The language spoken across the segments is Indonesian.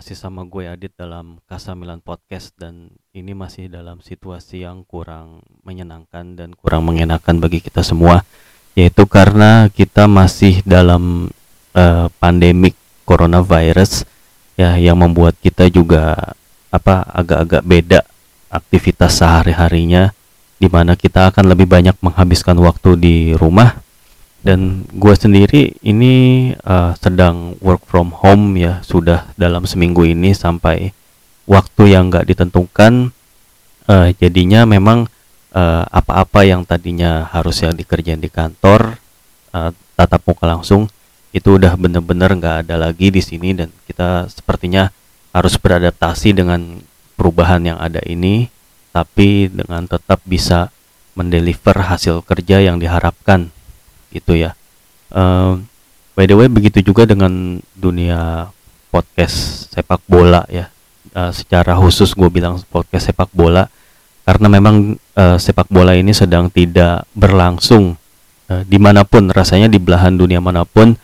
Masih sama gue Adit dalam Kasamilan Podcast dan ini masih dalam situasi yang kurang menyenangkan dan kurang mengenakan bagi kita semua yaitu karena kita masih dalam uh, pandemik coronavirus ya yang membuat kita juga apa agak-agak beda aktivitas sehari-harinya di mana kita akan lebih banyak menghabiskan waktu di rumah dan gue sendiri ini uh, sedang work from home ya sudah dalam seminggu ini sampai waktu yang nggak ditentukan. Uh, jadinya memang uh, apa-apa yang tadinya harusnya dikerjain di kantor uh, tatap muka langsung itu udah bener-bener nggak ada lagi di sini dan kita sepertinya harus beradaptasi dengan perubahan yang ada ini tapi dengan tetap bisa mendeliver hasil kerja yang diharapkan gitu ya. Uh, by the way begitu juga dengan dunia podcast sepak bola ya. Uh, secara khusus gue bilang podcast sepak bola karena memang uh, sepak bola ini sedang tidak berlangsung uh, di mana pun rasanya di belahan dunia mana pun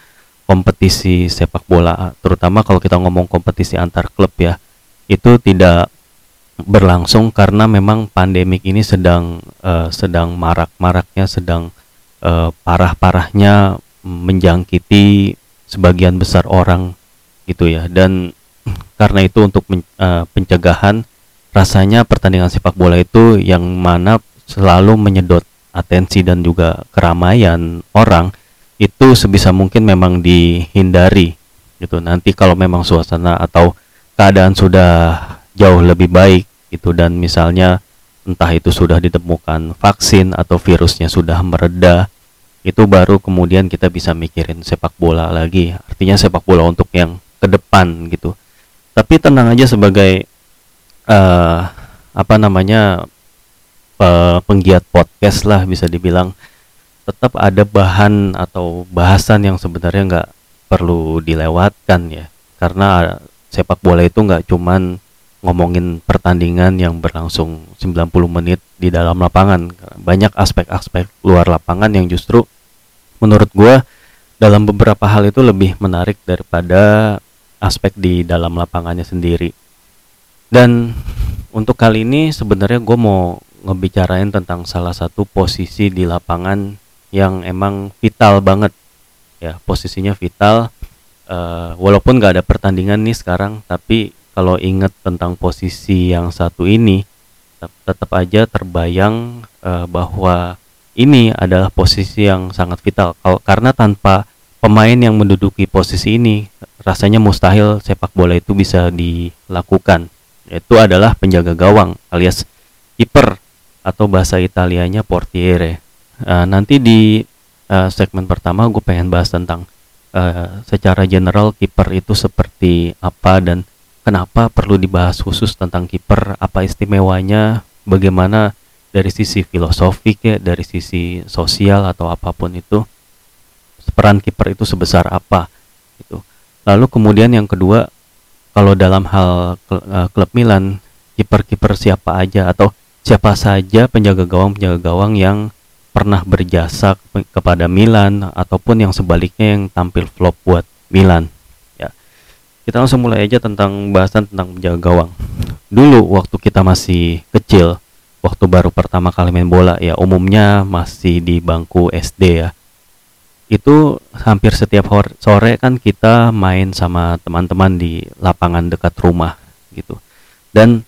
kompetisi sepak bola terutama kalau kita ngomong kompetisi antar klub ya itu tidak berlangsung karena memang pandemik ini sedang uh, sedang marak-maraknya sedang uh, parah-parahnya menjangkiti sebagian besar orang gitu ya. Dan karena itu untuk men, uh, pencegahan rasanya pertandingan sepak bola itu yang mana selalu menyedot atensi dan juga keramaian orang itu sebisa mungkin memang dihindari gitu. Nanti kalau memang suasana atau keadaan sudah jauh lebih baik itu dan misalnya entah itu sudah ditemukan vaksin atau virusnya sudah mereda itu baru kemudian kita bisa mikirin sepak bola lagi. Artinya sepak bola untuk yang ke depan gitu. Tapi tenang aja sebagai uh, apa namanya uh, penggiat podcast lah bisa dibilang tetap ada bahan atau bahasan yang sebenarnya nggak perlu dilewatkan ya. Karena sepak bola itu nggak cuman ngomongin pertandingan yang berlangsung 90 menit di dalam lapangan. Banyak aspek-aspek luar lapangan yang justru menurut gue dalam beberapa hal itu lebih menarik daripada aspek di dalam lapangannya sendiri. Dan untuk kali ini sebenarnya gue mau ngebicarain tentang salah satu posisi di lapangan yang emang vital banget ya posisinya vital uh, walaupun gak ada pertandingan nih sekarang tapi kalau inget tentang posisi yang satu ini tetap aja terbayang uh, bahwa ini adalah posisi yang sangat vital. Kalau karena tanpa pemain yang menduduki posisi ini rasanya mustahil sepak bola itu bisa dilakukan. Yaitu adalah penjaga gawang alias kiper atau bahasa Italianya portiere. Uh, nanti di uh, segmen pertama gue pengen bahas tentang uh, secara general kiper itu seperti apa dan kenapa perlu dibahas khusus tentang kiper, apa istimewanya, bagaimana dari sisi filosofik ya, dari sisi sosial atau apa pun itu? Peran kiper itu sebesar apa? Itu. Lalu kemudian yang kedua, kalau dalam hal uh, klub Milan, kiper-kiper siapa aja atau siapa saja penjaga gawang penjaga gawang yang pernah berjasa kepada Milan ataupun yang sebaliknya yang tampil flop buat Milan kita langsung mulai aja tentang bahasan tentang penjaga gawang. Dulu waktu kita masih kecil, waktu baru pertama kali main bola ya umumnya masih di bangku SD ya. Itu hampir setiap sore kan kita main sama teman-teman di lapangan dekat rumah gitu. Dan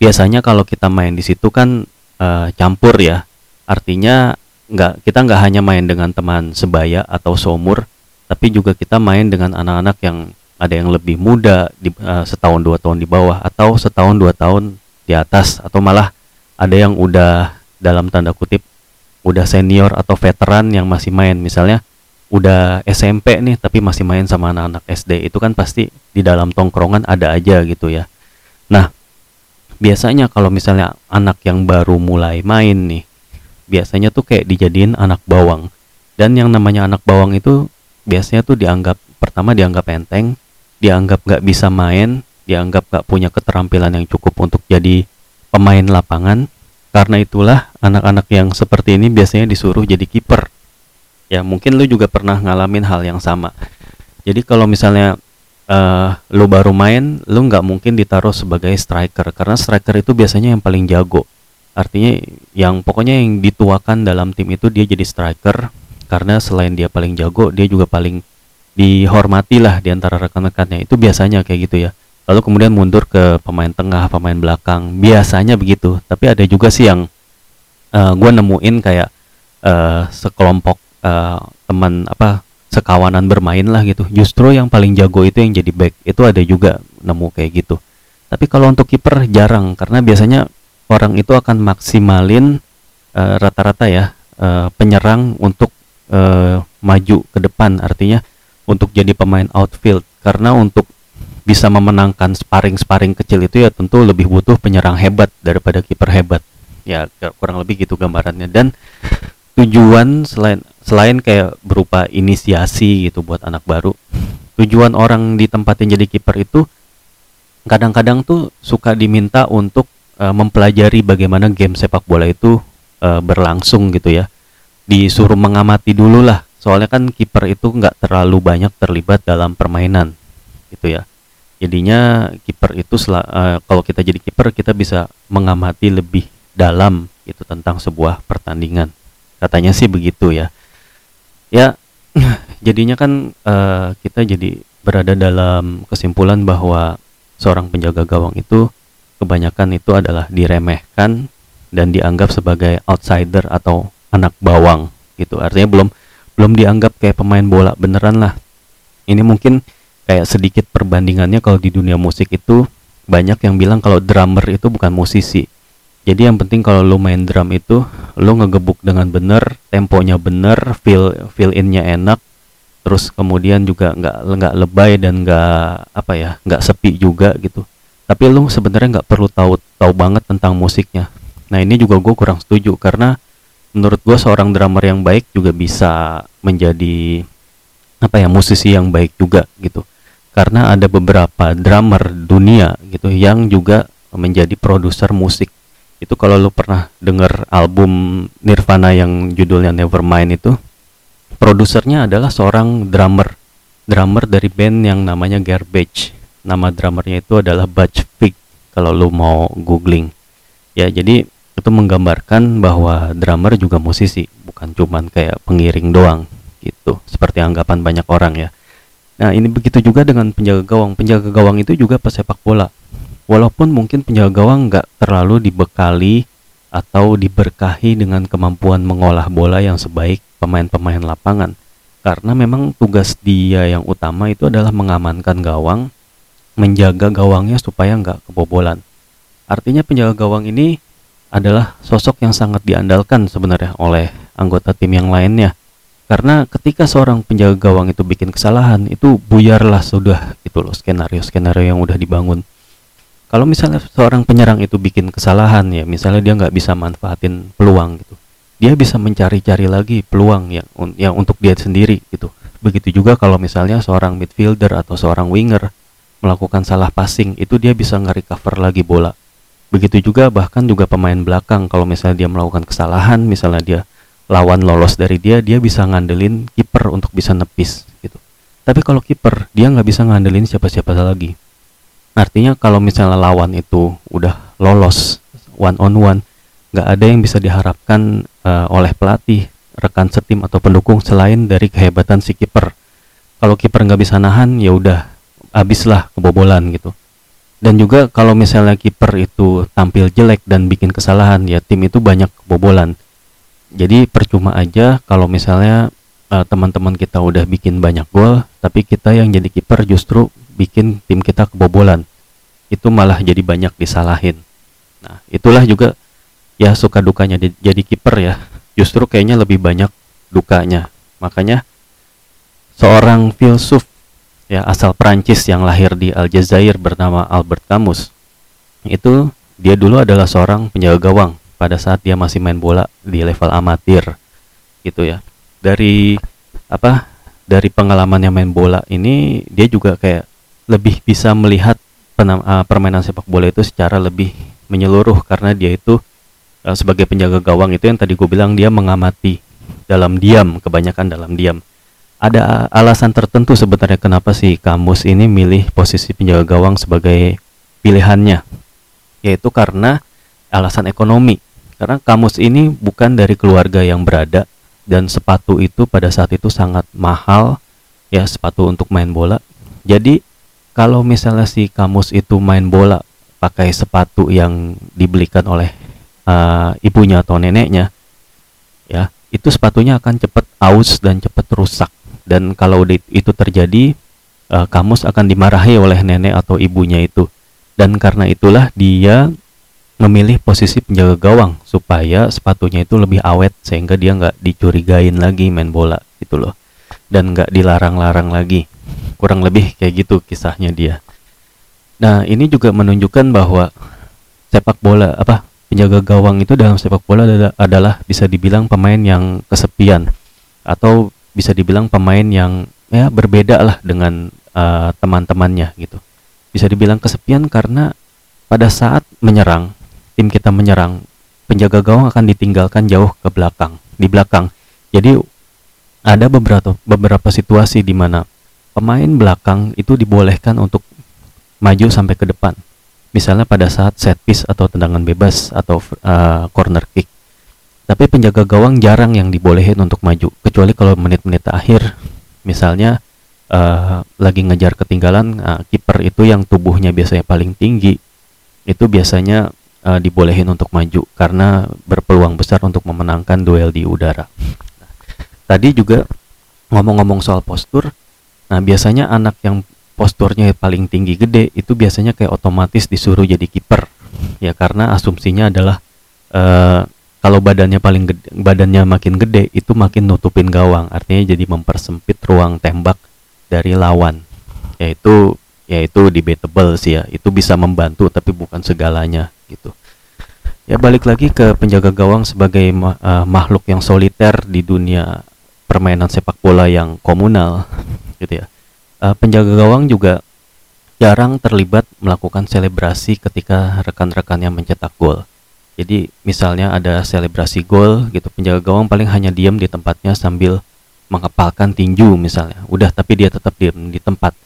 biasanya kalau kita main di situ kan uh, campur ya. Artinya nggak kita nggak hanya main dengan teman sebaya atau seumur, tapi juga kita main dengan anak-anak yang ada yang lebih muda di uh, setahun dua tahun di bawah atau setahun dua tahun di atas atau malah ada yang udah dalam tanda kutip udah senior atau veteran yang masih main. Misalnya udah SMP nih tapi masih main sama anak-anak SD itu kan pasti di dalam tongkrongan ada aja gitu ya. Nah biasanya kalau misalnya anak yang baru mulai main nih biasanya tuh kayak dijadiin anak bawang. Dan yang namanya anak bawang itu biasanya tuh dianggap pertama dianggap enteng dianggap nggak bisa main, dianggap nggak punya keterampilan yang cukup untuk jadi pemain lapangan. Karena itulah anak-anak yang seperti ini biasanya disuruh jadi kiper. Ya mungkin lu juga pernah ngalamin hal yang sama. Jadi kalau misalnya uh, lu baru main lu nggak mungkin ditaruh sebagai striker karena striker itu biasanya yang paling jago artinya yang pokoknya yang dituakan dalam tim itu dia jadi striker karena selain dia paling jago dia juga paling dihormati lah di antara rekan-rekannya. Itu biasanya kayak gitu ya. Lalu kemudian mundur ke pemain tengah pemain belakang. Biasanya begitu. Tapi ada juga sih yang uh, eh, gue nemuin kayak uh, sekelompok uh, teman apa sekawanan bermain lah gitu. Justru yang paling jago itu yang jadi back. Itu ada juga nemu kayak gitu. Tapi kalau untuk kiper jarang. Karena biasanya orang itu akan maksimalin rata-rata uh, ya uh, penyerang untuk uh, maju ke depan. Artinya untuk jadi pemain outfield. Karena untuk bisa memenangkan sparring-sparring kecil itu ya tentu lebih butuh penyerang hebat daripada kiper hebat. Ya kurang lebih gitu gambarannya. Dan tujuan selain selain kayak berupa inisiasi gitu buat anak baru tujuan orang di tempat yang jadi kiper itu kadang-kadang tuh suka diminta untuk uh, mempelajari bagaimana game sepak bola itu uh, berlangsung gitu ya. Disuruh mengamati dulu lah soalnya kan kiper itu nggak terlalu banyak terlibat dalam permainan gitu ya. Jadinya kiper itu uh, kalau kita jadi kiper kita bisa mengamati lebih dalam itu tentang sebuah pertandingan. Katanya sih begitu ya. Ya jadinya kan uh, kita jadi berada dalam kesimpulan bahwa seorang penjaga gawang itu kebanyakan itu adalah diremehkan dan dianggap sebagai outsider atau anak bawang gitu. Artinya belum belum dianggap kayak pemain bola beneran lah. Ini mungkin kayak sedikit perbandingannya kalau di dunia musik itu banyak yang bilang kalau drummer itu bukan musisi. Jadi yang penting kalau lo main drum itu lo ngegebuk dengan bener temponya bener feel feel innya enak terus kemudian juga nggak nggak lebay dan nggak apa ya nggak sepi juga gitu. Tapi lo sebenarnya nggak perlu tahu tahu banget tentang musiknya. Nah ini juga gue kurang setuju karena menurut gue seorang drummer yang baik juga bisa menjadi apa ya musisi yang baik juga gitu. Karena ada beberapa drummer dunia gitu yang juga menjadi produser musik. Itu kalau lu pernah denger album Nirvana yang judulnya Nevermind itu produsernya adalah seorang drummer. Drummer dari band yang namanya Garbage. Nama drummernya itu adalah Butch Vig kalau lu mau googling. Ya jadi itu menggambarkan bahwa drummer juga musisi bukan cuman kayak pengiring doang gitu. Seperti anggapan banyak orang ya. Nah ini begitu juga dengan penjaga gawang. Penjaga gawang itu juga pesepak bola. Walaupun mungkin penjaga gawang nggak terlalu dibekali atau diberkahi dengan kemampuan mengolah bola yang sebaik pemain-pemain lapangan. Karena memang tugas dia yang utama itu adalah mengamankan gawang menjaga gawangnya supaya nggak kebobolan. Artinya penjaga gawang ini adalah sosok yang sangat diandalkan sebenarnya oleh anggota tim yang lainnya. Karena ketika seorang penjaga gawang itu bikin kesalahan itu buyarlah sudah itu loh skenario skenario yang udah dibangun. Kalau misalnya seorang penyerang itu bikin kesalahan ya misalnya dia nggak bisa manfaatin peluang gitu. Dia bisa mencari-cari lagi peluang yang yang untuk dia sendiri gitu. Begitu juga kalau misalnya seorang midfielder atau seorang winger melakukan salah passing itu dia bisa nge-recover lagi bola begitu juga bahkan juga pemain belakang kalau misalnya dia melakukan kesalahan misalnya dia lawan lolos dari dia dia bisa ngandelin kiper untuk bisa nepis gitu tapi kalau kiper dia nggak bisa ngandelin siapa-siapa lagi Artinya kalau misalnya lawan itu udah lolos one on one, nggak ada yang bisa diharapkan uh, oleh pelatih, rekan setim atau pendukung selain dari kehebatan si kiper. Kalau kiper nggak bisa nahan, ya udah habislah kebobolan gitu. Dan juga kalau misalnya kiper itu tampil jelek dan bikin kesalahan, ya tim itu banyak kebobolan. Jadi percuma aja kalau misalnya uh, teman-teman kita udah bikin banyak gol, tapi kita yang jadi kiper justru bikin tim kita kebobolan. Itu malah jadi banyak disalahin. Nah itulah juga ya suka dukanya jadi kiper ya. Justru kayaknya lebih banyak dukanya. Makanya seorang filsuf ya asal Prancis yang lahir di Aljazair bernama Albert Camus. Itu dia dulu adalah seorang penjaga gawang pada saat dia masih main bola di level amatir gitu ya. Dari apa dari pengalamannya main bola ini dia juga kayak lebih bisa melihat penam, uh, permainan sepak bola itu secara lebih menyeluruh karena dia itu uh, sebagai penjaga gawang itu yang tadi gue bilang dia mengamati dalam diam kebanyakan dalam diam ada alasan tertentu sebenarnya kenapa si Kamus ini milih posisi penjaga gawang sebagai pilihannya yaitu karena alasan ekonomi. Karena Kamus ini bukan dari keluarga yang berada dan sepatu itu pada saat itu sangat mahal ya sepatu untuk main bola. Jadi kalau misalnya si Kamus itu main bola pakai sepatu yang dibelikan oleh uh, ibunya atau neneknya ya itu sepatunya akan cepat aus dan cepat rusak dan kalau itu terjadi uh, kamus akan dimarahi oleh nenek atau ibunya itu. Dan karena itulah dia memilih posisi penjaga gawang supaya sepatunya itu lebih awet sehingga dia nggak dicurigain lagi main bola gitu loh. Dan nggak dilarang-larang lagi. Kurang lebih kayak gitu kisahnya dia. Nah ini juga menunjukkan bahwa sepak bola apa penjaga gawang itu dalam sepak bola adalah, adalah bisa dibilang pemain yang kesepian. Atau bisa dibilang pemain yang ya berbeda lah dengan uh, teman-temannya gitu. Bisa dibilang kesepian karena pada saat menyerang, tim kita menyerang, penjaga gawang akan ditinggalkan jauh ke belakang, di belakang. Jadi ada beberapa beberapa situasi di mana pemain belakang itu dibolehkan untuk maju sampai ke depan. Misalnya pada saat set piece atau tendangan bebas atau uh, corner kick tapi penjaga gawang jarang yang dibolehin untuk maju kecuali kalau menit-menit akhir misalnya uh, lagi ngejar ketinggalan uh, kiper itu yang tubuhnya biasanya paling tinggi itu biasanya uh, dibolehin untuk maju karena berpeluang besar untuk memenangkan duel di udara. tadi juga ngomong-ngomong soal postur, nah biasanya anak yang posturnya paling tinggi gede itu biasanya kayak otomatis disuruh jadi kiper ya karena asumsinya adalah uh, kalau badannya paling gede, badannya makin gede itu makin nutupin gawang. Artinya jadi mempersempit ruang tembak dari lawan. Yaitu yaitu debatable sih ya. Itu bisa membantu tapi bukan segalanya gitu. Ya balik lagi ke penjaga gawang sebagai uh, makhluk yang soliter di dunia permainan sepak bola yang komunal gitu ya. Uh, penjaga gawang juga jarang terlibat melakukan selebrasi ketika rekan-rekannya mencetak gol jadi misalnya ada selebrasi gol gitu, penjaga gawang paling hanya diam di tempatnya sambil mengepalkan tinju misalnya. Udah tapi dia tetap diam di tempat.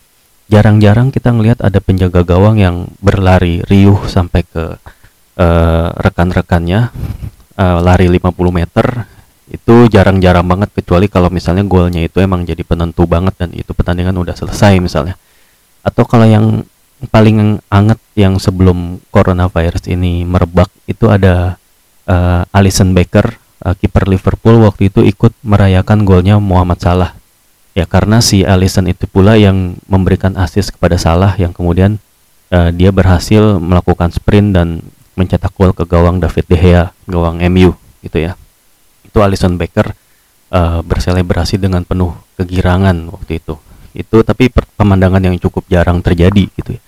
Jarang-jarang kita ngelihat ada penjaga gawang yang berlari riuh sampai ke uh, rekan-rekannya uh, lari 50 meter itu jarang-jarang banget kecuali kalau misalnya golnya itu emang jadi penentu banget dan itu pertandingan udah selesai misalnya atau kalau yang paling anget yang sebelum coronavirus ini merebak itu ada uh, Alisson Becker uh, kiper Liverpool waktu itu ikut merayakan golnya Muhammad Salah. Ya karena si Alisson itu pula yang memberikan assist kepada Salah yang kemudian uh, dia berhasil melakukan sprint dan mencetak gol ke gawang David De Gea gawang MU gitu ya. Itu Alisson Becker uh, berselebrasi dengan penuh kegirangan waktu itu. Itu tapi pemandangan yang cukup jarang terjadi gitu ya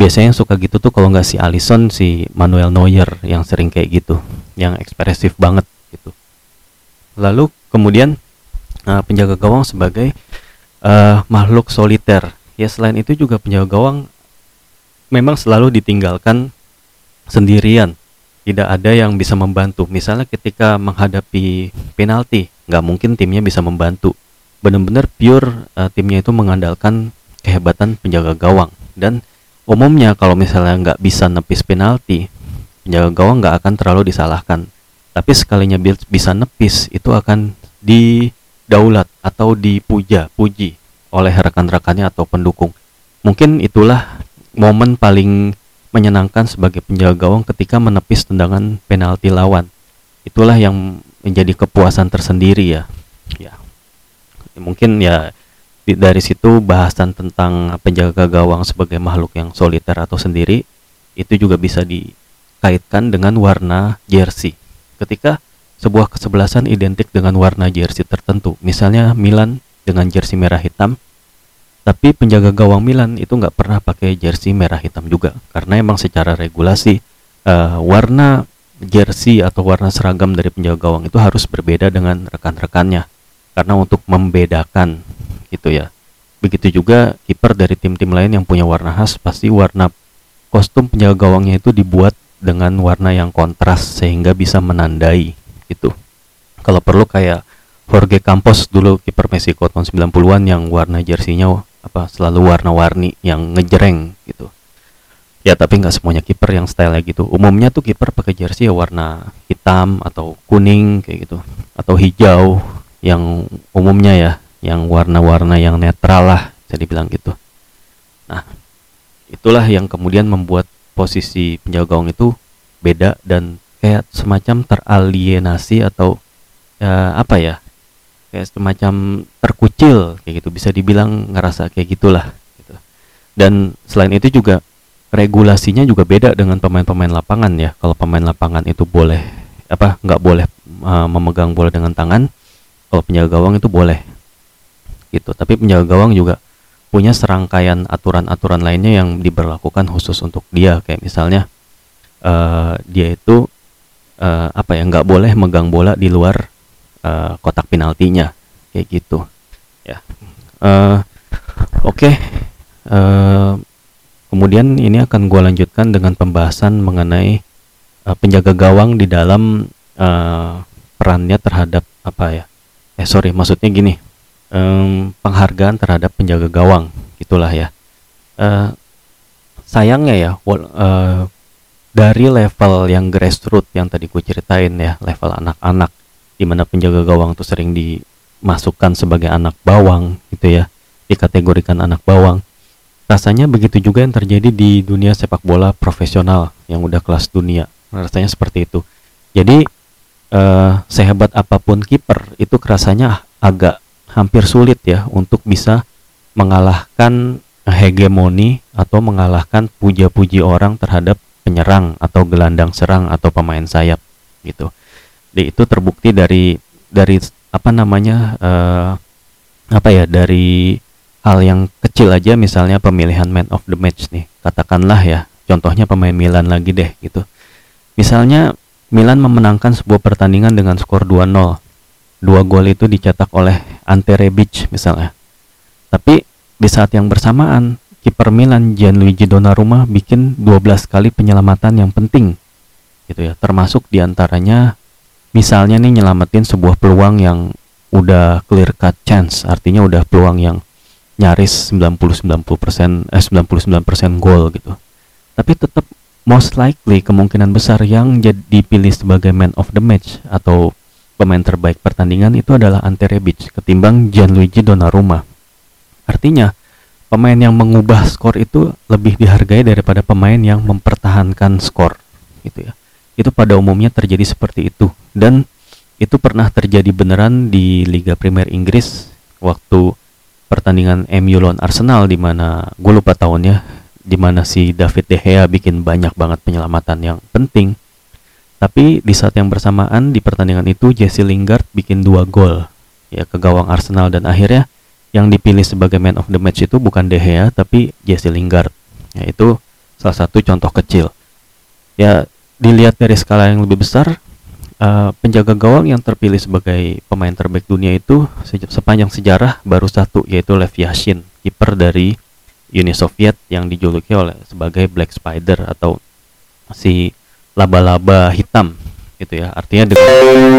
biasanya yang suka gitu tuh kalau nggak si Alisson si Manuel Neuer yang sering kayak gitu yang ekspresif banget gitu. Lalu kemudian uh, penjaga gawang sebagai uh, makhluk soliter. Ya selain itu juga penjaga gawang memang selalu ditinggalkan sendirian. Tidak ada yang bisa membantu. Misalnya ketika menghadapi penalti nggak mungkin timnya bisa membantu. Benar-benar pure uh, timnya itu mengandalkan kehebatan penjaga gawang. Dan umumnya kalau misalnya nggak bisa nepis penalti penjaga gawang nggak akan terlalu disalahkan. Tapi sekalinya bisa nepis itu akan didaulat atau dipuja puji oleh rekan-rekannya atau pendukung. Mungkin itulah momen paling menyenangkan sebagai penjaga gawang ketika menepis tendangan penalti lawan. Itulah yang menjadi kepuasan tersendiri ya. Ya. Mungkin ya di, dari situ bahasan tentang penjaga gawang sebagai makhluk yang soliter atau sendiri itu juga bisa dikaitkan dengan warna jersey. Ketika sebuah kesebelasan identik dengan warna jersey tertentu, misalnya Milan dengan jersey merah hitam, tapi penjaga gawang Milan itu nggak pernah pakai jersey merah hitam juga, karena emang secara regulasi uh, warna jersey atau warna seragam dari penjaga gawang itu harus berbeda dengan rekan-rekannya, karena untuk membedakan gitu ya. Begitu juga kiper dari tim-tim lain yang punya warna khas pasti warna kostum penjaga gawangnya itu dibuat dengan warna yang kontras sehingga bisa menandai gitu. Kalau perlu kayak Jorge Campos dulu kiper Meksiko tahun 90-an yang warna jersinya apa selalu warna-warni yang ngejreng gitu. Ya tapi nggak semuanya kiper yang style gitu. Umumnya tuh kiper pakai jersey ya warna hitam atau kuning kayak gitu atau hijau yang umumnya ya yang warna-warna yang netral lah jadi bilang gitu. Nah, itulah yang kemudian membuat posisi penjaga gawang itu beda dan kayak semacam teralienasi atau ya, apa ya kayak semacam terkucil kayak gitu bisa dibilang ngerasa kayak gitulah gitu. dan selain itu juga regulasinya juga beda dengan pemain-pemain lapangan ya kalau pemain lapangan itu boleh apa nggak boleh uh, memegang bola dengan tangan kalau penjaga gawang itu boleh gitu. Tapi penjaga gawang juga punya serangkaian aturan-aturan lainnya yang diberlakukan khusus untuk dia. Kayak misalnya uh, dia itu uh, apa ya nggak boleh megang bola di luar uh, kotak penaltinya. Kayak gitu. Ya. Uh, oke. Okay. uh, kemudian ini akan gue lanjutkan dengan pembahasan mengenai uh, penjaga gawang di dalam uh, perannya terhadap apa ya? Eh sorry maksudnya gini um, penghargaan terhadap penjaga gawang gitulah ya. Uh, sayangnya ya uh, dari level yang grassroots yang tadi gue ceritain ya level anak-anak di mana penjaga gawang tuh sering dimasukkan sebagai anak bawang gitu ya dikategorikan anak bawang rasanya begitu juga yang terjadi di dunia sepak bola profesional yang udah kelas dunia rasanya seperti itu. Jadi eh, sehebat apa pun kiper itu rasanya agak hampir sulit ya untuk bisa mengalahkan hegemoni atau mengalahkan puja-puji orang terhadap penyerang atau gelandang serang atau pemain sayap gitu. Di itu terbukti dari dari apa namanya uh, apa ya dari hal yang kecil aja misalnya pemilihan man of the match nih katakanlah ya contohnya pemain Milan lagi deh gitu. Misalnya Milan memenangkan sebuah pertandingan dengan skor 2-0 dua gol itu dicetak oleh Ante Rebic misalnya. Tapi di saat yang bersamaan kiper Milan Gianluigi Donnarumma bikin 12 kali penyelamatan yang penting gitu ya. Termasuk di antaranya misalnya nih nyelamatin sebuah peluang yang udah clear cut chance. Artinya udah peluang yang nyaris 90-90% eh 99% gol gitu. Tapi tetap most likely kemungkinan besar yang jadi dipilih sebagai man of the match atau pemain terbaik pertandingan itu adalah Ante Rebic ketimbang Gianluigi Donnarumma. Artinya pemain yang mengubah skor itu lebih dihargai daripada pemain yang mempertahankan skor gitu ya. Itu pada umumnya terjadi seperti itu. Dan itu pernah terjadi beneran di Liga Premier Inggris waktu pertandingan MU lawan Arsenal di mana gue lupa tahunnya di mana si David De Gea bikin banyak banget penyelamatan yang penting tapi di saat yang bersamaan di pertandingan itu Jesse Lingard bikin dua gol ya ke gawang Arsenal dan akhirnya yang dipilih sebagai man of the match itu bukan De Gea tapi Jesse Lingard. Yaitu salah satu contoh kecil. Ya dilihat dari skala yang lebih besar, uh, penjaga gawang yang terpilih sebagai pemain terbaik dunia itu se sepanjang sejarah baru satu yaitu Lev Yashin, kiper dari Uni Soviet yang dijuluki oleh sebagai Black Spider atau si laba-laba hitam gitu ya. Artinya dengan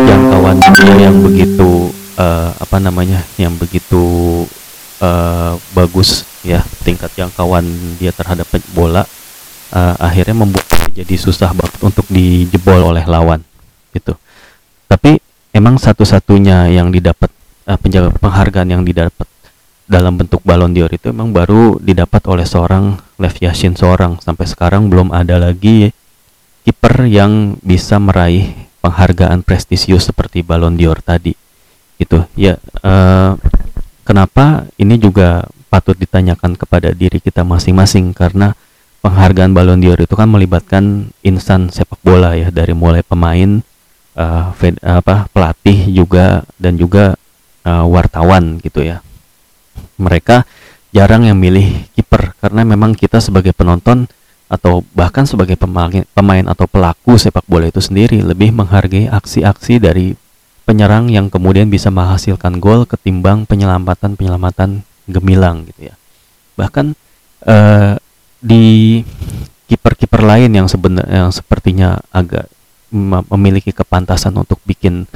jangkauan yang begitu uh, apa namanya? yang begitu uh, bagus ya, tingkat jangkauan dia terhadap bola uh, akhirnya membuat jadi susah banget untuk dijebol oleh lawan gitu tapi emang satu-satunya yang didapat uh, penjaga penghargaan yang didapat dalam bentuk balon dior itu emang baru didapat oleh seorang Lev Yashin seorang sampai sekarang belum ada lagi kiper yang bisa meraih penghargaan prestisius seperti balon dior tadi. Gitu. Ya uh, kenapa ini juga patut ditanyakan kepada diri kita masing-masing? Karena penghargaan Ballon d'Or itu kan melibatkan insan sepak bola ya dari mulai pemain uh, fed, apa pelatih juga dan juga uh, wartawan gitu ya. Mereka jarang yang milih kiper karena memang kita sebagai penonton atau bahkan sebagai pemain, pemain atau pelaku sepak bola itu sendiri lebih menghargai aksi-aksi dari penyerang yang kemudian bisa menghasilkan gol ketimbang penyelamatan-penyelamatan gemilang gitu ya. Bahkan uh, di kiper-kiper lain yang sebenarnya yang sepertinya agak memiliki kepantasan untuk bikin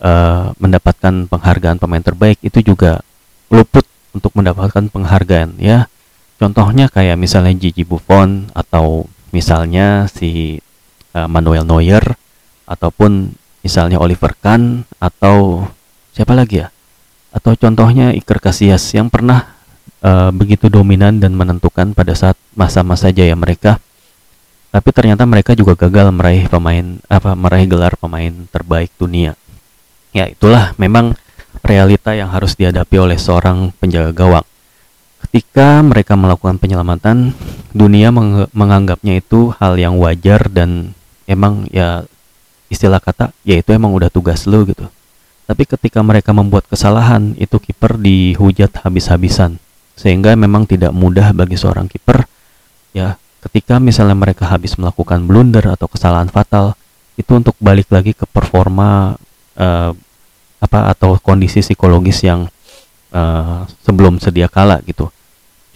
uh, mendapatkan penghargaan pemain terbaik itu juga luput untuk mendapatkan penghargaan ya contohnya kayak misalnya Gigi Buffon atau misalnya si uh, Manuel Neuer ataupun misalnya Oliver Kahn atau siapa lagi ya? Atau contohnya Iker Casillas yang pernah uh, begitu dominan dan menentukan pada saat masa-masa jaya mereka tapi ternyata mereka juga gagal meraih pemain apa meraih gelar pemain terbaik dunia. Ya itulah memang realita yang harus dihadapi oleh seorang penjaga gawang ketika mereka melakukan penyelamatan dunia meng menganggapnya itu hal yang wajar dan emang ya istilah kata ya itu emang udah tugas lo gitu tapi ketika mereka membuat kesalahan itu kiper dihujat habis-habisan sehingga memang tidak mudah bagi seorang kiper ya ketika misalnya mereka habis melakukan blunder atau kesalahan fatal itu untuk balik lagi ke performa uh, apa atau kondisi psikologis yang uh, sebelum sedia kala gitu.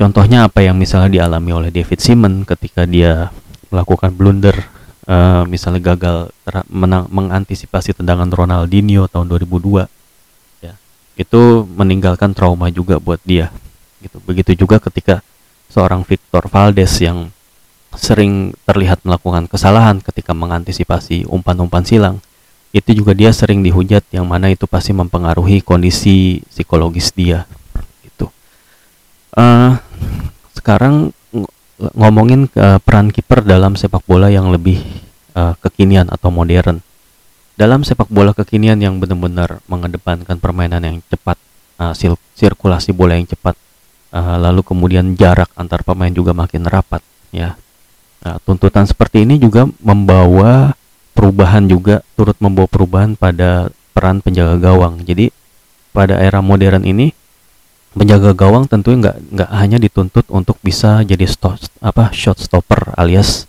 Contohnya apa yang misalnya dialami oleh David Simon ketika dia melakukan blunder uh, misalnya gagal menang mengantisipasi tendangan Ronaldinho tahun 2002 ya. Itu meninggalkan trauma juga buat dia gitu. Begitu juga ketika seorang Victor Valdes yang sering terlihat melakukan kesalahan ketika mengantisipasi umpan-umpan silang itu juga dia sering dihujat yang mana itu pasti mempengaruhi kondisi psikologis dia uh, sekarang ngomongin ke peran kiper dalam sepak bola yang lebih uh, kekinian atau modern dalam sepak bola kekinian yang benar-benar mengedepankan permainan yang cepat uh, sirkulasi bola yang cepat uh, lalu kemudian jarak antar pemain juga makin rapat ya Nah, tuntutan seperti ini juga membawa perubahan juga turut membawa perubahan pada peran penjaga gawang. Jadi pada era modern ini penjaga gawang tentunya nggak nggak hanya dituntut untuk bisa jadi stop, apa shot stopper alias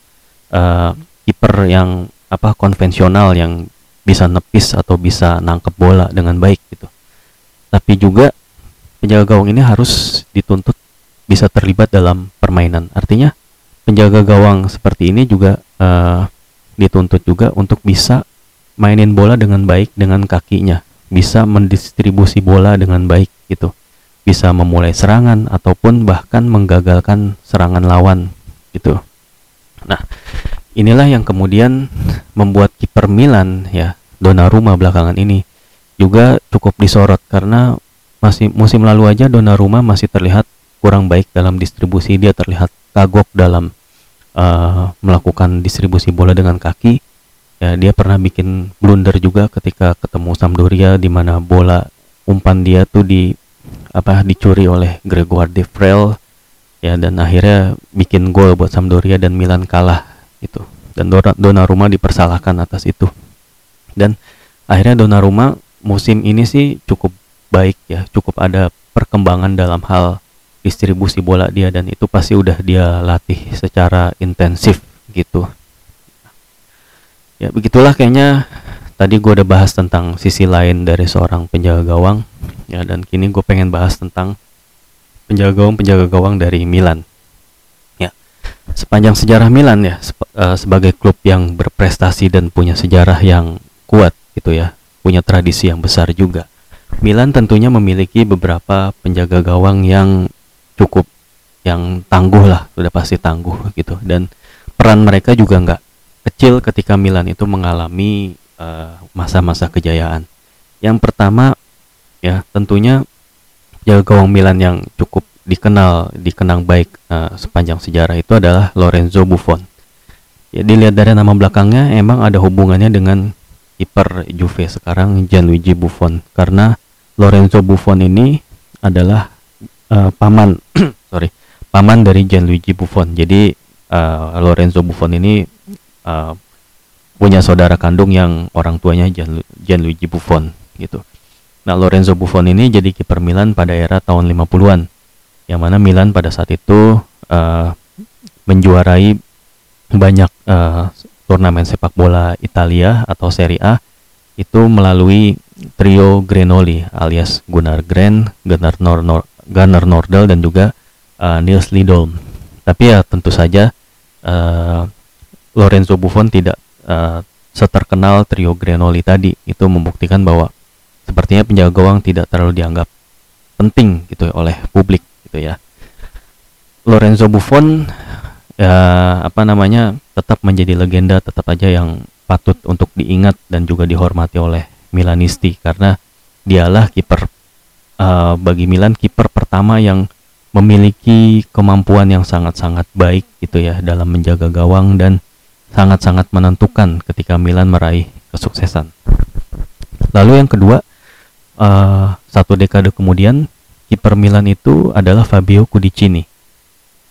uh, kiper yang apa konvensional yang bisa nepis atau bisa nangkep bola dengan baik gitu. Tapi juga penjaga gawang ini harus dituntut bisa terlibat dalam permainan. Artinya penjaga gawang seperti ini juga uh, dituntut juga untuk bisa mainin bola dengan baik dengan kakinya, bisa mendistribusi bola dengan baik gitu. Bisa memulai serangan ataupun bahkan menggagalkan serangan lawan gitu. Nah, inilah yang kemudian membuat kiper Milan ya, Donnarumma belakangan ini juga cukup disorot karena masih musim lalu aja Donnarumma masih terlihat kurang baik dalam distribusi dia terlihat kagok dalam uh, melakukan distribusi bola dengan kaki ya dia pernah bikin blunder juga ketika ketemu Sampdoria di mana bola umpan dia tuh di apa dicuri oleh Gregor De Frel ya dan akhirnya bikin gol buat Sampdoria dan Milan kalah itu dan Donnarumma dipersalahkan atas itu. Dan akhirnya Donnarumma musim ini sih cukup baik ya cukup ada perkembangan dalam hal distribusi bola dia dan itu pasti udah dia latih secara intensif gitu. Ya begitulah kayaknya tadi gue udah bahas tentang sisi lain dari seorang penjaga gawang. Ya dan kini gue pengen bahas tentang penjaga gawang penjaga gawang dari Milan. Ya sepanjang sejarah Milan ya se uh, sebagai klub yang berprestasi dan punya sejarah yang kuat gitu ya punya tradisi yang besar juga Milan tentunya memiliki beberapa penjaga gawang yang cukup yang tangguh lah sudah pasti tangguh gitu. Dan peran mereka juga nggak kecil ketika Milan itu mengalami eh, masa-masa uh, kejayaan. Yang pertama ya tentunya jaga gawang Milan yang cukup dikenal dikenang baik uh, sepanjang sejarah itu adalah Lorenzo Buffon. Ya dilihat dari nama belakangnya emang ada hubungannya dengan kiper Juve sekarang Gianluigi Buffon. Karena Lorenzo Buffon ini adalah uh, paman sorry paman dari Gianluigi Buffon. Jadi uh, Lorenzo Buffon ini uh, punya saudara kandung yang orang tuanya Gian, Gianluigi Buffon gitu nah Lorenzo Buffon ini jadi kiper Milan pada era tahun 50-an yang mana Milan pada saat itu uh, menjuarai banyak uh, turnamen sepak bola Italia atau Serie A itu melalui trio Grenoli alias Gunnar Gren, Gunnar Nor, Nor Gunnar Nordal dan juga uh, Niels Lidolm. Tapi ya tentu saja uh, Lorenzo Buffon tidak uh, seterkenal trio Grenoli tadi. Itu membuktikan bahwa sepertinya penjaga gawang tidak terlalu dianggap penting gitu ya, oleh publik gitu ya. Lorenzo Buffon ya apa namanya tetap menjadi legenda tetap aja yang patut untuk diingat dan juga dihormati oleh Milanisti karena dialah kiper uh, bagi Milan kiper pertama yang memiliki kemampuan yang sangat-sangat baik gitu ya dalam menjaga gawang dan sangat-sangat menentukan ketika Milan meraih kesuksesan. Lalu yang kedua, uh, satu dekade kemudian kiper Milan itu adalah Fabio Cudicini.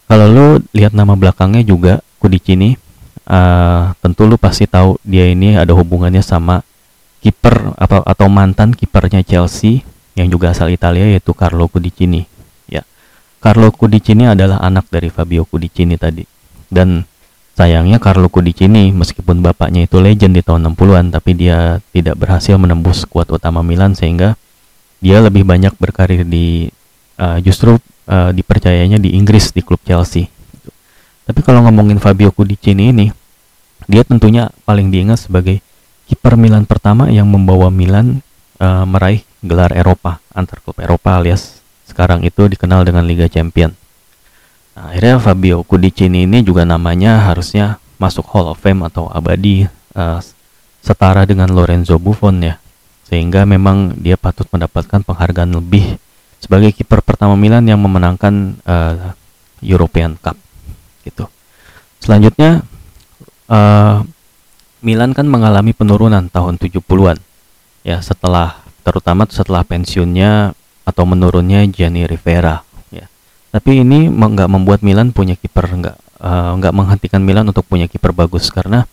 Kalau lo lihat nama belakangnya juga Cudicini, uh, tentu lo pasti tahu dia ini ada hubungannya sama kiper atau atau mantan kipernya Chelsea yang juga asal Italia yaitu Carlo Cudicini. Ya, Carlo Cudicini adalah anak dari Fabio Cudicini tadi. Dan sayangnya Carlo Cudicini meskipun bapaknya itu legend di tahun 60-an tapi dia tidak berhasil menembus skuad utama Milan sehingga dia lebih banyak berkarir di uh, justru uh, dipercayanya di Inggris di klub Chelsea. Tapi kalau ngomongin Fabio Cudicini ini, dia tentunya paling diingat sebagai kiper Milan pertama yang membawa Milan uh, meraih gelar Eropa antar klub Eropa alias sekarang itu dikenal dengan Liga Champion. Nah, akhirnya Fabio Cudicini ini juga namanya harusnya masuk Hall of Fame atau abadi uh, setara dengan Lorenzo Buffon ya. Sehingga memang dia patut mendapatkan penghargaan lebih sebagai kiper pertama Milan yang memenangkan uh, European Cup gitu. Selanjutnya uh, Milan kan mengalami penurunan tahun 70-an ya setelah terutama setelah pensiunnya atau menurunnya Gianni Rivera. Tapi ini nggak membuat Milan punya kiper nggak uh, menghentikan Milan untuk punya kiper bagus karena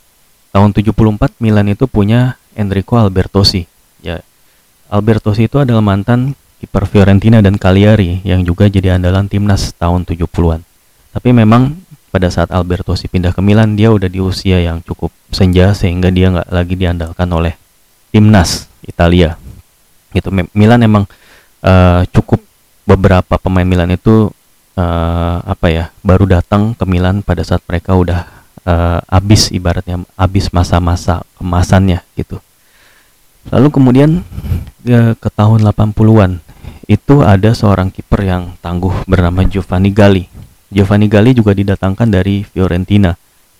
tahun 74 Milan itu punya Enrico Albertosi ya. Albertosi itu adalah mantan kiper Fiorentina dan Cagliari yang juga jadi andalan timnas tahun 70-an. Tapi memang pada saat Albertosi pindah ke Milan dia udah di usia yang cukup senja sehingga dia nggak lagi diandalkan oleh timnas Italia. Gitu Milan emang uh, cukup beberapa pemain Milan itu uh, apa ya baru datang ke Milan pada saat mereka udah uh, habis ibaratnya habis masa-masa kemasannya gitu. Lalu kemudian ke, ke tahun 80-an itu ada seorang kiper yang tangguh bernama Giovanni Galli. Giovanni Galli juga didatangkan dari Fiorentina.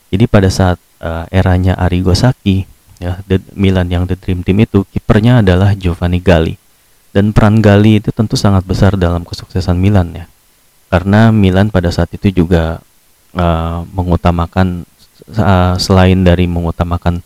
Jadi pada saat uh, eranya Arrigo Sacchi ya the Milan yang the dream team itu kipernya adalah Giovanni Galli dan peran Gali itu tentu sangat besar dalam kesuksesan Milan ya karena Milan pada saat itu juga uh, mengutamakan uh, selain dari mengutamakan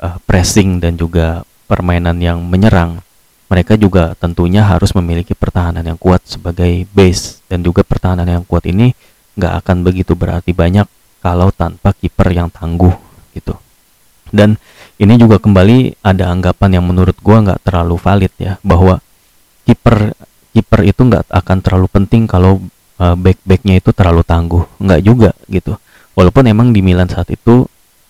uh, pressing dan juga permainan yang menyerang mereka juga tentunya harus memiliki pertahanan yang kuat sebagai base. Dan juga pertahanan yang kuat ini nggak akan begitu berarti banyak kalau tanpa kiper yang tangguh gitu. Dan ini juga kembali ada anggapan yang menurut gua nggak terlalu valid ya bahwa kiper kiper itu nggak akan terlalu penting kalau uh, back backnya itu terlalu tangguh. Nggak juga gitu. Walaupun emang di Milan saat itu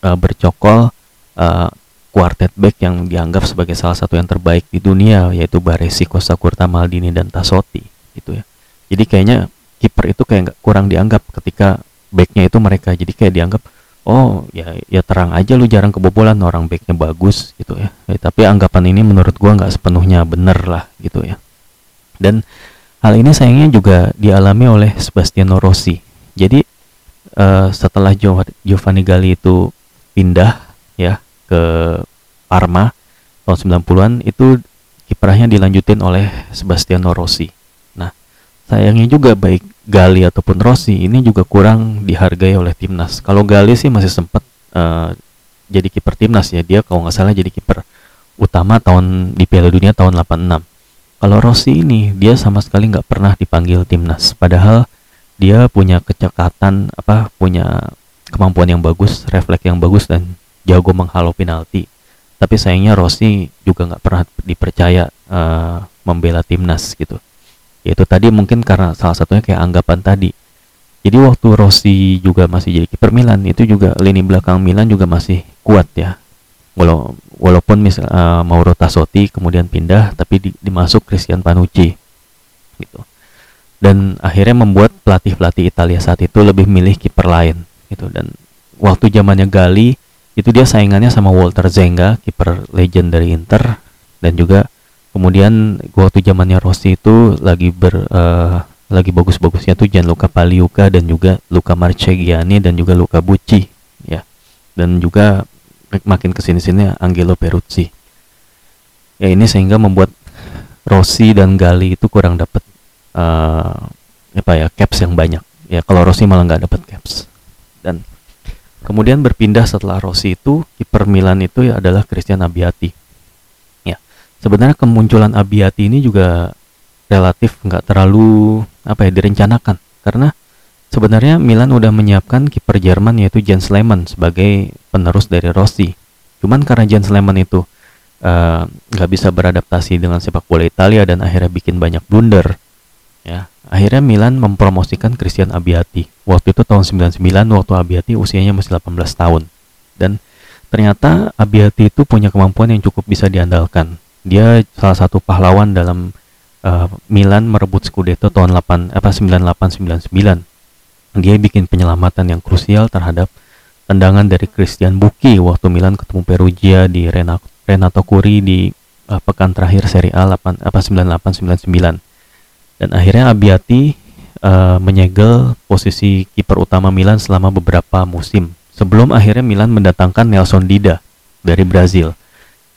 uh, bercokol uh, quartet back yang dianggap sebagai salah satu yang terbaik di dunia yaitu Baresi, Costa Curta, Maldini dan Tassotti gitu ya. Jadi kayaknya kiper itu kayak nggak kurang dianggap ketika backnya itu mereka. Jadi kayak dianggap oh ya ya terang aja lu jarang kebobolan orang backnya bagus gitu ya, ya tapi anggapan ini menurut gua nggak sepenuhnya bener lah gitu ya. Dan hal ini sayangnya juga dialami oleh Sebastiano Rossi. Jadi uh, setelah Giovanni Galli itu pindah ya ke Parma tahun 90-an itu kiprahnya dilanjutin oleh Sebastiano Rossi. Nah, sayangnya juga baik Gali ataupun Rossi ini juga kurang dihargai oleh timnas. Kalau Gali sih masih sempat uh, jadi kiper timnas ya. Dia kalau nggak salah jadi kiper utama tahun di Piala Dunia tahun 86. Kalau Rossi ini dia sama sekali nggak pernah dipanggil timnas, padahal dia punya kecekatan apa punya kemampuan yang bagus, refleks yang bagus dan jago menghalau penalti. Tapi sayangnya Rossi juga nggak pernah dipercaya uh, membela timnas gitu. Yaitu tadi mungkin karena salah satunya kayak anggapan tadi. Jadi waktu Rossi juga masih jadi kiper Milan itu juga lini belakang Milan juga masih kuat ya walau walaupun misal uh, Mauro Tassotti kemudian pindah tapi di, dimasuk Christian Panucci gitu. Dan akhirnya membuat pelatih-pelatih Italia saat itu lebih milih kiper lain gitu. Dan waktu zamannya Gali itu dia saingannya sama Walter Zenga kiper legend dari Inter. Dan juga kemudian waktu zamannya Rossi itu lagi ber uh, lagi bagus-bagusnya tuh Gianluca Paliuca dan juga Luca Marchegiani dan juga Luca Bucci ya. Dan juga makin ke sini-sini Angelo Peruzzi. Ya ini sehingga membuat Rossi dan Gali itu kurang dapat uh, apa ya caps yang banyak. Ya kalau Rossi malah nggak dapat caps. Dan kemudian berpindah setelah Rossi itu kiper Milan itu ya adalah Christian Abbiati. Ya sebenarnya kemunculan Abbiati ini juga relatif nggak terlalu apa ya direncanakan. Karena sebenarnya Milan udah menyiapkan kiper Jerman yaitu Jens Lehmann sebagai penerus dari Rossi. Cuman karena Jens Lehmann itu eh, nggak uh, bisa beradaptasi dengan sepak bola Italia dan akhirnya bikin banyak blunder ya. Akhirnya Milan mempromosikan Christian Abbiati waktu itu tahun 99 waktu Abbiati usianya masih 18 tahun. Dan ternyata Abbiati itu punya kemampuan yang cukup bisa diandalkan. Dia salah satu pahlawan dalam uh, Milan merebut Scudetto tahun 8 apa 98 99 dia bikin penyelamatan yang krusial terhadap tendangan dari Christian Buki waktu Milan ketemu Perugia di Renato, Curi di uh, pekan terakhir Serie A 8 apa 98 99 dan akhirnya Abiati uh, menyegel posisi kiper utama Milan selama beberapa musim. Sebelum akhirnya Milan mendatangkan Nelson Dida dari Brazil.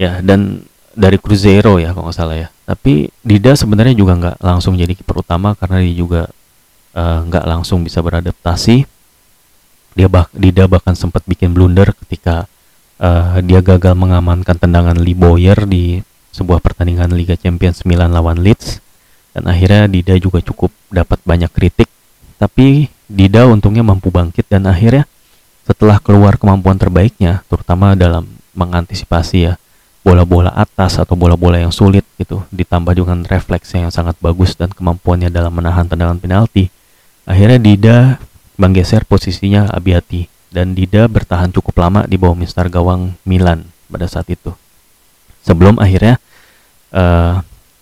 Ya dan dari Cruzeiro ya kalau nggak salah ya. Tapi Dida sebenarnya juga nggak langsung jadi kiper utama karena dia juga uh, nggak langsung bisa beradaptasi. Dia bah Dida bahkan sempat bikin blunder ketika uh, dia gagal mengamankan tendangan Lee Boyer di sebuah pertandingan Liga Champions Milan lawan Leeds. Dan akhirnya Dida juga cukup dapat banyak kritik. Tapi Dida untungnya mampu bangkit dan akhirnya setelah keluar kemampuan terbaiknya terutama dalam mengantisipasi ya bola-bola atas atau bola-bola yang sulit gitu ditambah dengan refleks yang sangat bagus dan kemampuannya dalam menahan tendangan penalti akhirnya Dida menggeser posisinya Abiati dan Dida bertahan cukup lama di bawah mister gawang Milan pada saat itu sebelum akhirnya uh,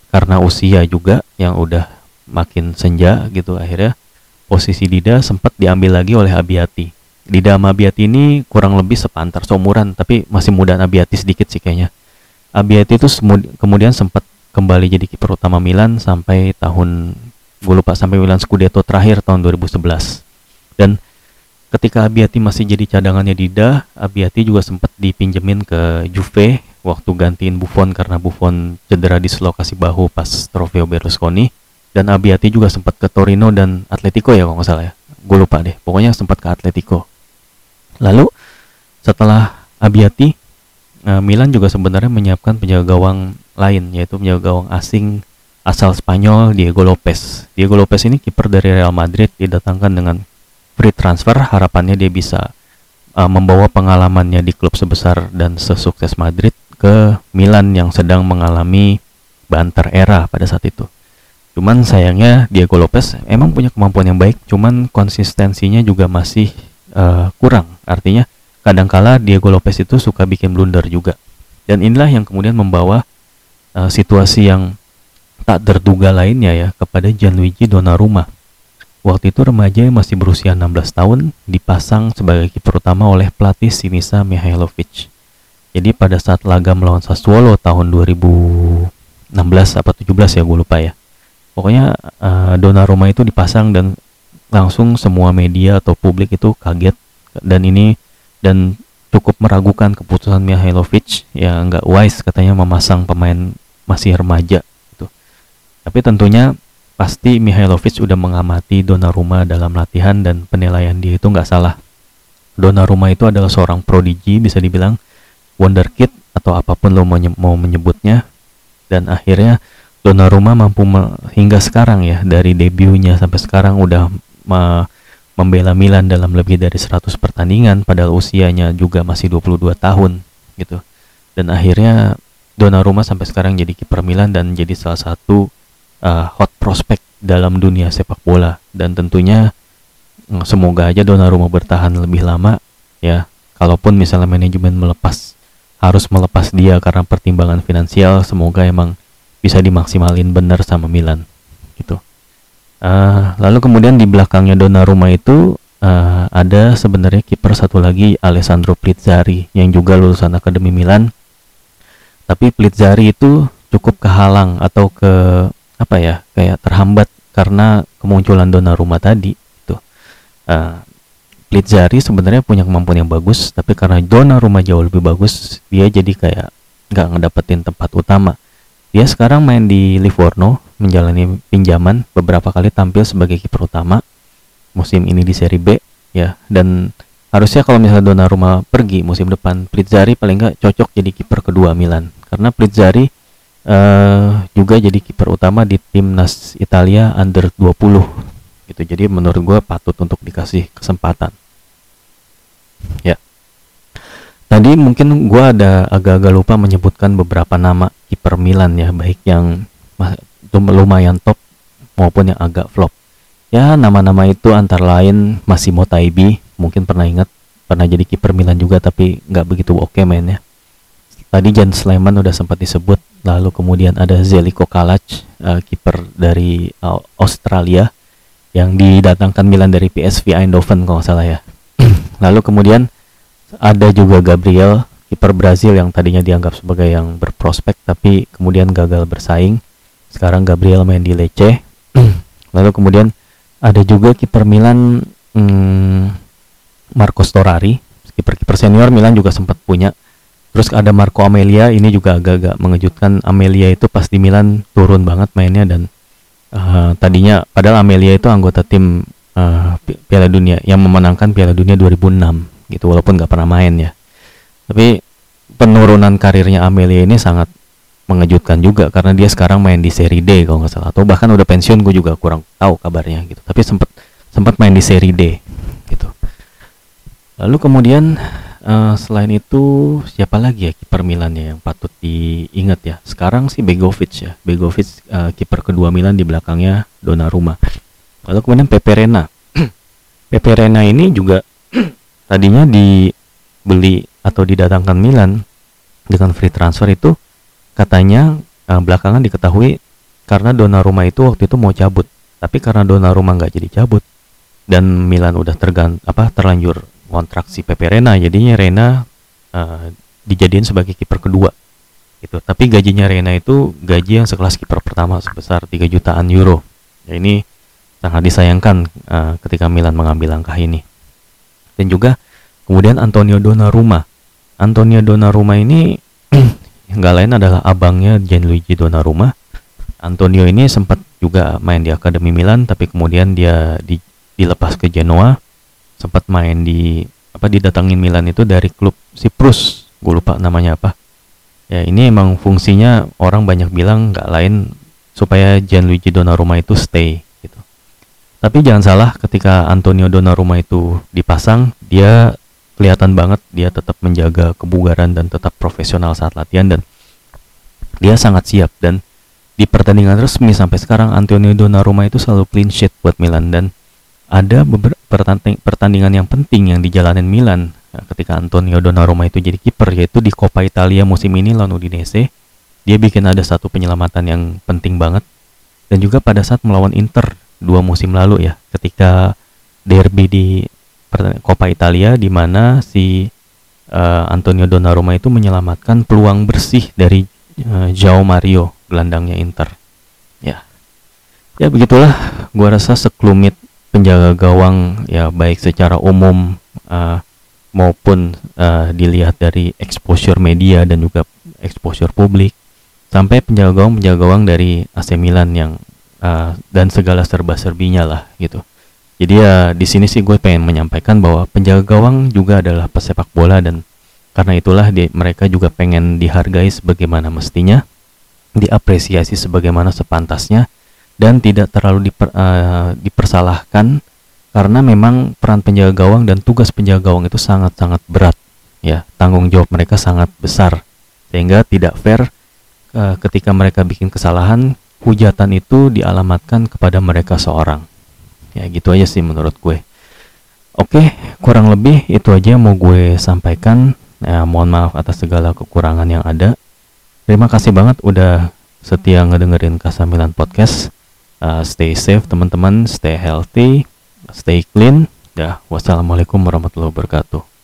karena usia juga yang udah makin senja gitu akhirnya posisi Dida sempat diambil lagi oleh Abiati. Dida sama Abiati ini kurang lebih sepantar seumuran tapi masih muda Abiati sedikit sih kayaknya. Abiati itu kemudian sempat kembali jadi kiper utama Milan sampai tahun gue lupa sampai Milan Scudetto terakhir tahun 2011. Dan ketika Abiati masih jadi cadangannya Dida, Abiati juga sempat dipinjemin ke Juve waktu gantiin Buffon karena Buffon cedera dislokasi bahu pas Trofeo Berlusconi. Dan Abiati juga sempat ke Torino dan Atletico ya kalau nggak salah ya. Gue lupa deh. Pokoknya sempat ke Atletico. Lalu setelah Abiati eh, Milan juga sebenarnya menyiapkan penjaga gawang lain yaitu penjaga gawang asing asal Spanyol Diego Lopez Diego Lopez ini kiper dari Real Madrid didatangkan dengan free transfer harapannya dia bisa uh, membawa pengalamannya di klub sebesar dan sesukses Madrid ke Milan yang sedang mengalami banter era pada saat itu. Cuman sayangnya Diego Lopez emang punya kemampuan yang baik, cuman konsistensinya juga masih uh, kurang. Artinya kadangkala Diego Lopez itu suka bikin blunder juga. Dan inilah yang kemudian membawa uh, situasi yang tak terduga lainnya ya kepada Gianluigi Donnarumma. Waktu itu remaja yang masih berusia 16 tahun dipasang sebagai kiper utama oleh pelatih Sinisa Mihailovic. Jadi pada saat laga melawan Sassuolo tahun 2016 apa 17 ya gue lupa ya. Pokoknya uh, Donnarumma itu dipasang dan langsung semua media atau publik itu kaget dan ini dan cukup meragukan keputusan Mihailovic yang nggak wise katanya memasang pemain masih remaja. Tapi tentunya pasti Mihailovic udah mengamati Donnarumma dalam latihan dan penilaian dia itu nggak salah. Donnarumma itu adalah seorang prodigi bisa dibilang wonderkid atau apa pun lo mau menyebutnya dan akhirnya Donnarumma mampu hingga sekarang ya dari debutnya sampai sekarang udah me membela Milan dalam lebih dari 100 pertandingan padahal usianya juga masih 22 tahun gitu dan akhirnya Donnarumma sampai sekarang jadi kiper Milan dan jadi salah satu uh, hot prospect dalam dunia sepak bola. Dan tentunya mm, semoga aja Donnarumma bertahan lebih lama ya. Kalaupun misalnya manajemen melepas harus melepas dia karena pertimbangan finansial semoga emang bisa dimaksimalin benar sama Milan gitu. Uh, lalu kemudian di belakangnya Donnarumma itu uh, ada sebenarnya kiper satu lagi Alessandro Plizzari yang juga lulusan Akademi Milan. Tapi Plizzari itu cukup kehalang atau ke apa ya kayak terhambat karena kemunculan Donnarumma tadi itu uh, Plitzari sebenarnya punya kemampuan yang bagus tapi karena Donnarumma jauh lebih bagus dia jadi kayak nggak ngedapetin tempat utama. Dia sekarang main di Livorno menjalani pinjaman beberapa kali tampil sebagai kiper utama musim ini di Serie B ya. Dan harusnya kalau misalnya Donnarumma pergi musim depan Plitzari paling nggak cocok jadi kiper kedua Milan. Karena Plitzari uh, juga jadi kiper utama di timnas Italia under 20 gitu. Jadi menurut gue patut untuk dikasih kesempatan. Ya. Tadi mungkin gue ada agak-agak lupa menyebutkan beberapa nama kiper Milan ya baik yang lumayan top maupun yang agak flop. Ya nama-nama itu antara lain Massimo Taibi mungkin pernah ingat pernah jadi kiper Milan juga tapi nggak begitu oke okay mainnya tadi Jan Sleman udah sempat disebut lalu kemudian ada Zeliko Kalac uh, kiper dari uh, Australia yang didatangkan Milan dari PSV Eindhoven kalau nggak salah ya. Lalu kemudian ada juga Gabriel kiper Brazil yang tadinya dianggap sebagai yang berprospek tapi kemudian gagal bersaing. Sekarang Gabriel main di Lecce. Lalu kemudian ada juga kiper Milan hmm, Marco Storari kiper-kiper senior Milan juga sempat punya terus ada Marco Amelia ini juga agak-agak mengejutkan. Amelia itu pas di Milan turun banget mainnya dan uh, tadinya padahal Amelia itu anggota tim uh, Piala Dunia yang memenangkan Piala Dunia 2006 gitu walaupun nggak pernah main ya. Tapi penurunan karirnya Amelia ini sangat mengejutkan juga karena dia sekarang main di Serie D kalau nggak salah. Atau bahkan udah pensiun gue juga kurang tahu kabarnya gitu. Tapi sempat sempat main di Serie D gitu. Lalu kemudian uh, selain itu siapa lagi ya kiper Milan ya yang patut diingat ya? Sekarang sih Begovic ya. Begovic uh, kiper kedua Milan di belakangnya Donnarumma. Lalu kemudian Pepe Reina. Pepe Reina ini juga tadinya dibeli atau didatangkan Milan dengan free transfer itu katanya uh, belakangan diketahui karena Donnarumma itu waktu itu mau cabut. Tapi karena Donnarumma nggak jadi cabut dan Milan udah tergant apa terlanjur kontrak si Pepe Rena jadinya Rena uh, dijadiin sebagai kiper kedua gitu. Tapi gajinya Rena itu gaji yang sekelas kiper pertama sebesar 3 jutaan euro. Ya ini sangat disayangkan uh, ketika Milan mengambil langkah ini. Dan juga kemudian Antonio Donnarumma. Antonio Donnarumma ini nggak lain adalah abangnya Gianluigi Donnarumma. Antonio ini sempat juga main di Akademi Milan tapi kemudian dia di, dilepas ke Genoa sempat main di apa didatangin Milan itu dari klub Siprus. Gue lupa namanya apa. Ya ini emang fungsinya orang banyak bilang nggak lain supaya Gianluigi Donnarumma itu stay gitu. Tapi jangan salah ketika Antonio Donnarumma itu dipasang dia kelihatan banget dia tetap menjaga kebugaran dan tetap profesional saat latihan dan dia sangat siap. Dan di pertandingan resmi sampai sekarang Antonio Donnarumma itu selalu clean sheet buat Milan dan ada pertandingan yang penting yang dijalanin Milan. Ya, ketika Antonio Donnarumma itu jadi kiper yaitu di Coppa Italia musim ini lawan Udinese. Dia bikin ada satu penyelamatan yang penting banget. Dan juga pada saat melawan Inter dua musim lalu ya ketika derby di Coppa Italia di mana si uh, Antonio Donnarumma itu menyelamatkan peluang bersih dari uh, João Mario gelandangnya Inter. Ya. Ya begitulah. Gua rasa sekelumit penjaga gawang ya baik secara umum uh, maupun uh, dilihat dari exposure media dan juga exposure publik sampai penjaga gawang penjaga gawang dari AC Milan yang uh, dan segala serba-serbinya lah gitu. Jadi ya di sini sih gue pengen menyampaikan bahwa penjaga gawang juga adalah pesepak bola dan karena itulah di, mereka juga pengen dihargai sebagaimana mestinya, diapresiasi sebagaimana sepantasnya dan tidak terlalu diper, uh, dipersalahkan karena memang peran penjaga gawang dan tugas penjaga gawang itu sangat-sangat berat ya. Tanggung jawab mereka sangat besar. Sehingga tidak fair uh, ketika mereka bikin kesalahan hujatan itu dialamatkan kepada mereka seorang. Ya gitu aja sih menurut gue. Oke kurang lebih itu aja yang mau gue sampaikan. Ya mohon maaf atas segala kekurangan yang ada. Terima kasih banget udah setia ngedengerin Kasamilan Podcast uh, stay safe teman-teman. Stay healthy. Stay clean. Ya wassalamualaikum warahmatullahi wabarakatuh